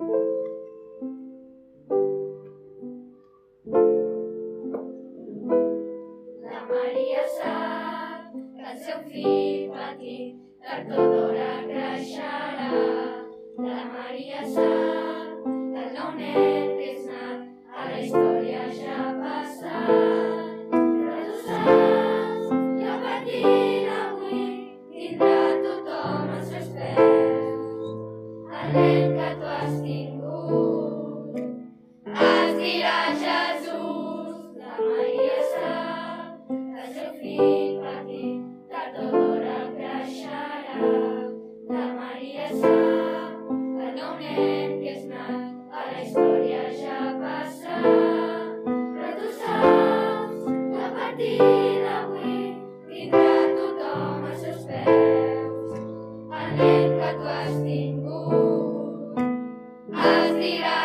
La Sri Ram.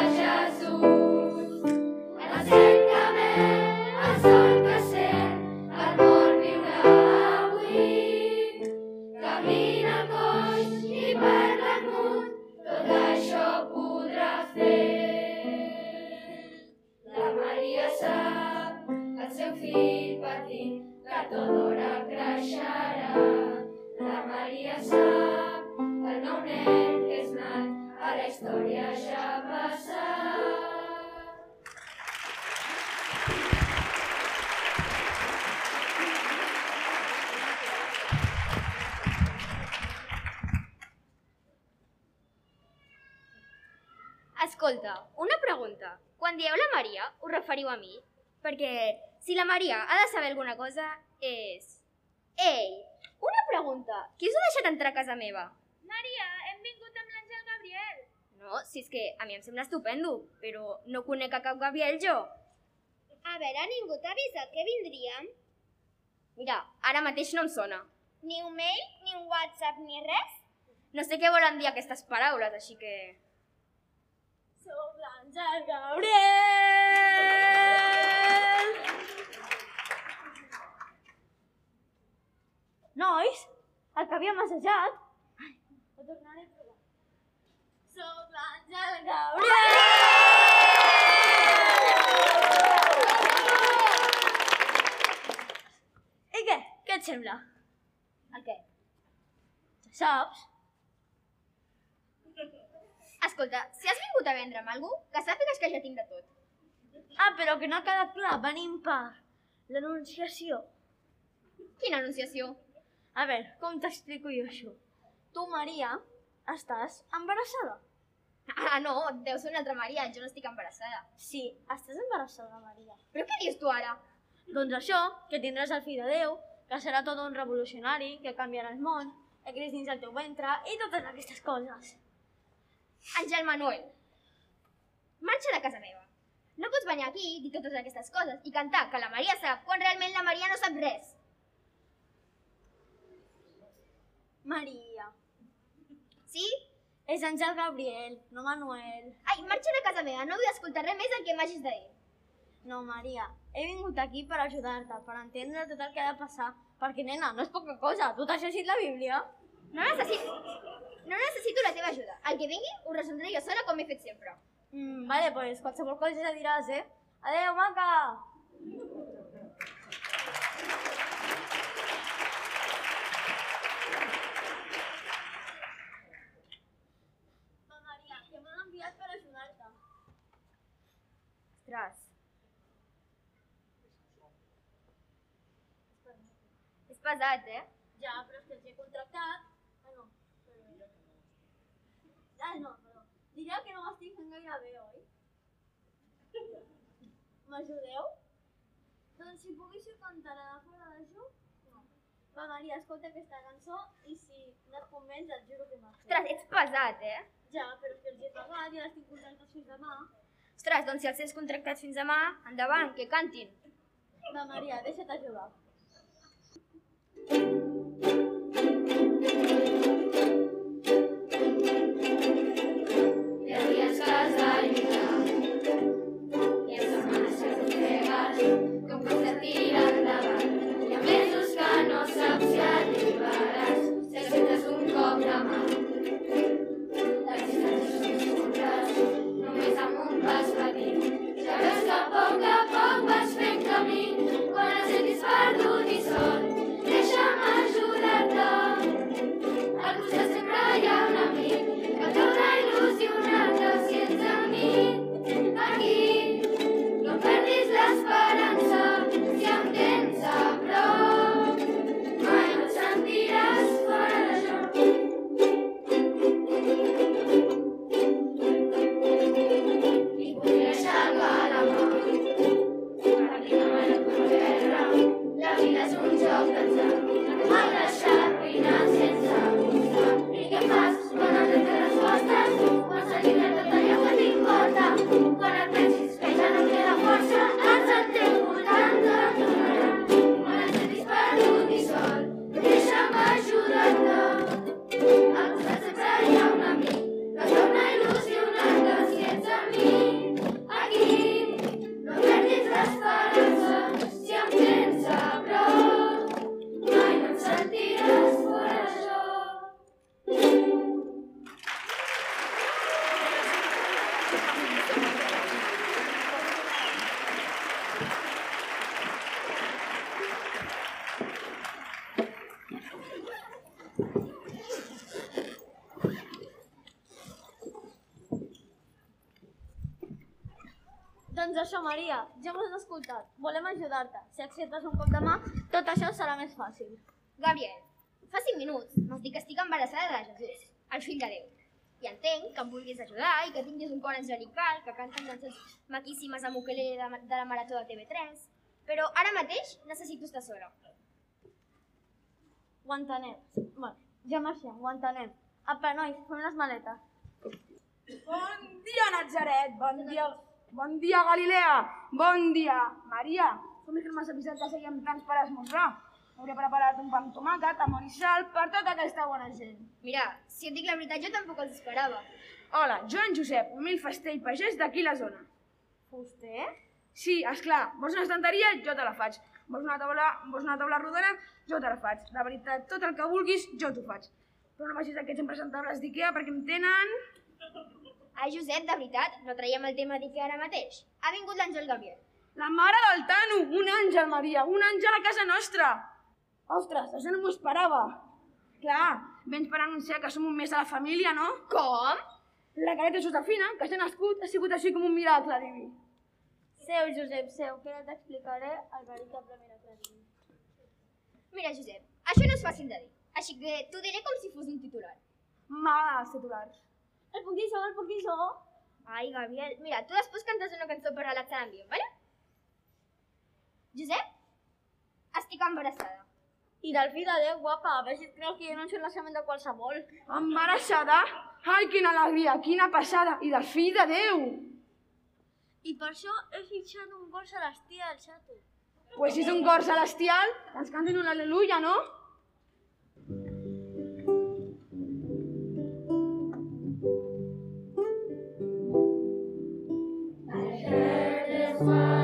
Escolta, una pregunta. Quan dieu la Maria, us referiu a mi? Perquè si la Maria ha de saber alguna cosa, és... Ei, una pregunta. Qui us ha deixat entrar a casa meva? Maria, hem vingut amb l'Àngel Gabriel. No, si és que a mi em sembla estupendo, però no conec a cap Gabriel jo. A veure, ningú t'ha avisat que vindríem? Mira, ara mateix no em sona. Ni un mail, ni un WhatsApp, ni res? No sé què volen dir aquestes paraules, així que... L'Àngel Gabriel! Nois, el que havíem assajat. Ho tornaré a provar. Sóc l'Àngel Gabriel! I què? Què et sembla? Què? Saps? Escolta, si has vingut a vendre'm alguna que sàpigues que ja tinc de tot. Ah, però que no ha quedat clar. Venim per l'anunciació. Quina anunciació? A veure, com t'explico jo això? Tu, Maria, estàs embarassada. Ah, no, deu ser una altra Maria, jo no estic embarassada. Sí, estàs embarassada, Maria. Però què dius tu ara? Doncs això, que tindràs el fill de Déu, que serà tot un revolucionari, que canviarà el món, que creix dins el teu ventre i totes aquestes coses. Àngel Manuel, marxa de casa meva. No pots venir aquí, dir totes aquestes coses i cantar que la Maria sap quan realment la Maria no sap res. Maria. Sí? És Àngel Gabriel, no Manuel. Ai, marxa de casa meva, no vull escoltar res més del que m'hagis de dir. No, Maria, he vingut aquí per ajudar-te, per entendre tot el que ha de passar. Perquè, nena, no és poca cosa, tu t'has llegit la Bíblia? No necessito... No necessito la teva ajuda. El que vingui ho resoldré jo sola com he fet sempre. Mm, vale, pues qualsevol cosa ja diràs, eh? Adéu, maca! Ostres. És pesat, eh? Ja, però és que els he contractat. Ah, no. Però... Ah, no, Diria que no m'estic fent gaire bé, oi? M'ajudeu? Doncs si poguéssiu cantar a la fora de joc, no. Va, Maria, escolta aquesta cançó i si no et convenç, et juro que m'has Ostres, ets pesat, eh? Ja, però és que els he pagat i ara estic contractats fins demà. Ostres, doncs si els tens contractats fins demà, endavant, que cantin. Va, Maria, deixa't ajudar. Hi Això, Maria, ja m'has escoltat. Volem ajudar-te. Si acceptes un cop de mà, tot això serà més fàcil. Gabriel, fa cinc minuts m'has dit que estic embarassada de Jesús, el fill de Déu. I entenc que em vulguis ajudar i que tinguis un cor angelical, que canten cançons maquíssimes amb ukelele de, de la Marató de TV3, però ara mateix necessito estar sola. Ho entenem. Bueno, ja marxem, ho entenem. Apa, nois, fem les maletes. Bon dia, Nazaret! Bon dia, bon dia, Galilea! Bon dia, Maria! Com és que m'has avisat que seguíem plans per esmorzar? Hauré preparat un pa amb tomàquet, amor i sal per tota aquesta bona gent. Mira, si et dic la veritat, jo tampoc els esperava. Hola, Joan Josep, humil fester i pagès d'aquí la zona. Fuster? Sí, és clar, vols una estanteria? Jo te la faig. Vols una taula, vols una taula rodona? Jo te la faig. La veritat, tot el que vulguis, jo t'ho faig. Però no vagis aquests impresentables d'Ikea perquè em tenen... Ai, Josep, de veritat, no traiem el tema d'Ikea ara mateix. Ha vingut l'Àngel Gabriel. La mare del Tano! Un àngel, Maria! Un àngel a casa nostra! Ostres, això no m'ho esperava. Clar, vens per anunciar que som un mes a la família, no? Com? La careta Josefina, que s'ha nascut, ha sigut així com un miracle diví. Seu, Josep, seu, que ara t'explicaré el veritable miracle diví. Mira, Josep, això no és fàcil de dir, així que t'ho diré com si fos un titular. M'agrada els titulars. El puc dir jo, el puc dir jo? Ai, Gabriel, mira, tu després cantes una cançó per relaxar l'ambient, vale? Josep, estic embarassada. I del fill de Déu, guapa, a veure si et creus que jo no soc naixement de qualsevol. Embarassada? Ai, quina alegria, quina passada! I del fill de Déu! I per això he fitxat un cor celestial, xato. Pues si és un cor celestial, ens canten un aleluia, no? Christmas.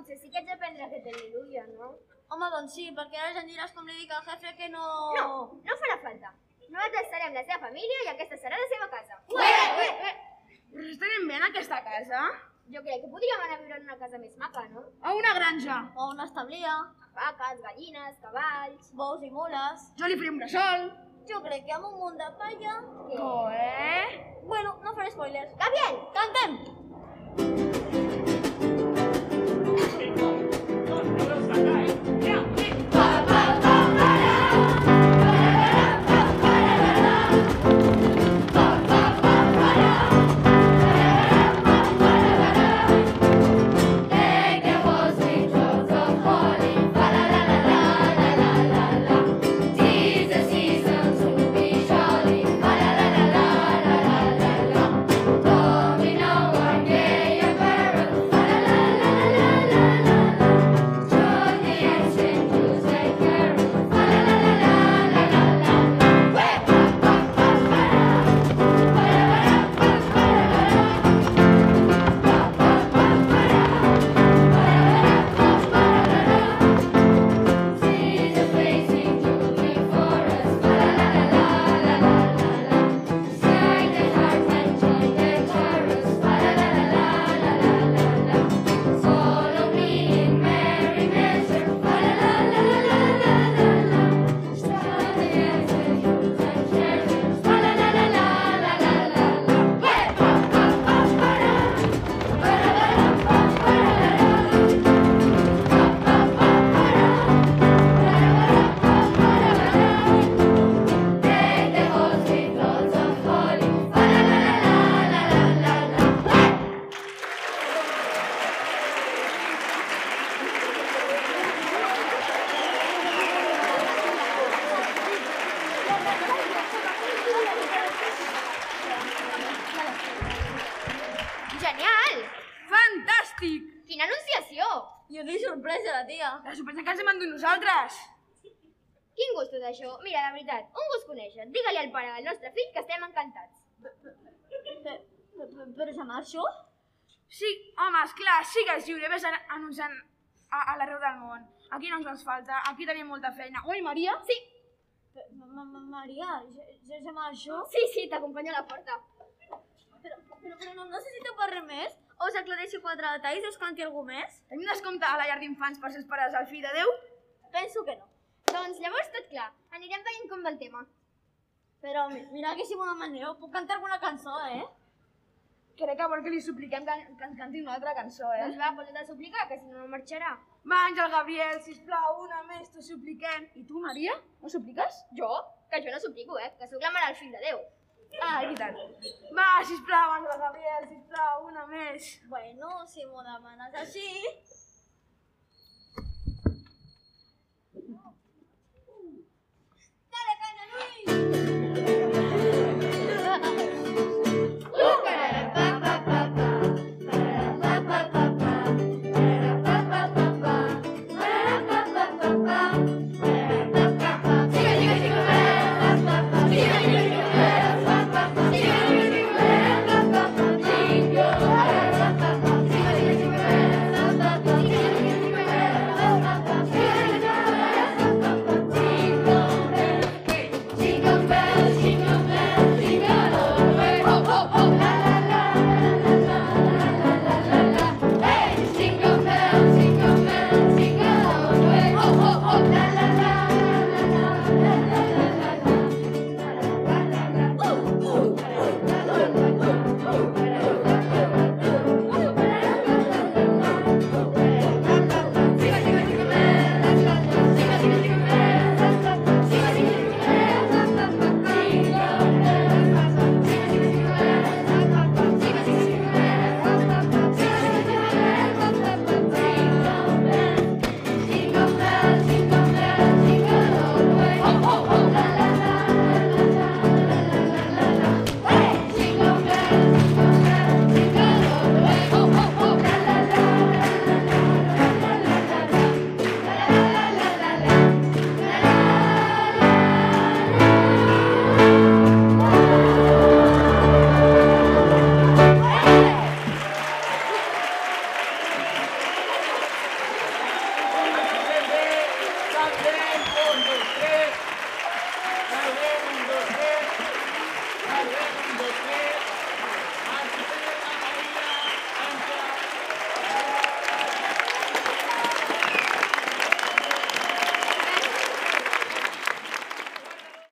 Potser sí que ets d'aprendre a fer aleluia, no? Home, doncs sí, perquè ara ja em diràs com li dic al jefe que no... No, no farà falta. Nosaltres serem la seva família i aquesta serà la seva casa. Però estarem bé en aquesta casa? Jo crec que podríem anar a viure en una casa més maca, no? A una granja. O una establia, Vaques, gallines, cavalls... bous i mules... Jo li faré un bressol. Jo crec que amb un munt de palla... Oh, eh? Bueno, no faré spoilers. Gabriel! Cantem! Vamos sacar, hein? Jo que sorpresa, la tia. La sorpresa que ens hem endut nosaltres. Quin gust tot això? Mira, de veritat, un gust conèixer. Digue-li al pare del nostre fill que estem encantats. Però, però ja marxo? Sí, home, esclar, sí que és lliure. Ves an- anunciant a, a l'arreu del món. Aquí no ens ens falta, aquí tenim molta feina. Oi, Maria? Sí, Ma- ma- Maria, ja, ja, ja marxo? sí, sí, t'acompanyo a la porta. Però, però, però no necessito per res més? O us aclareixo quatre detalls i us canti algú més? Tenim descompte a la llar d'infants per ser els pares del fill de Déu? Penso que no. Doncs llavors tot clar, anirem veient com va el tema. Però mi- mira que si m'ho demaneu, puc cantar alguna cançó, eh? Crec que vol que li supliquem que, que ens canti una altra cançó, eh? Doncs va, posa't a suplicar, que si no, no marxarà. Va, Àngel Gabriel, sisplau, una més, t'ho supliquem. I tu, Maria, no supliques? Jo? Que jo no suplico, eh? Que sóc la mare del fill de Déu. Ah, és veritat. Va, sisplau, Àngel Gabriel, sisplau, una més. Bueno, si m'ho demanes així... Dale, Caina, Luis!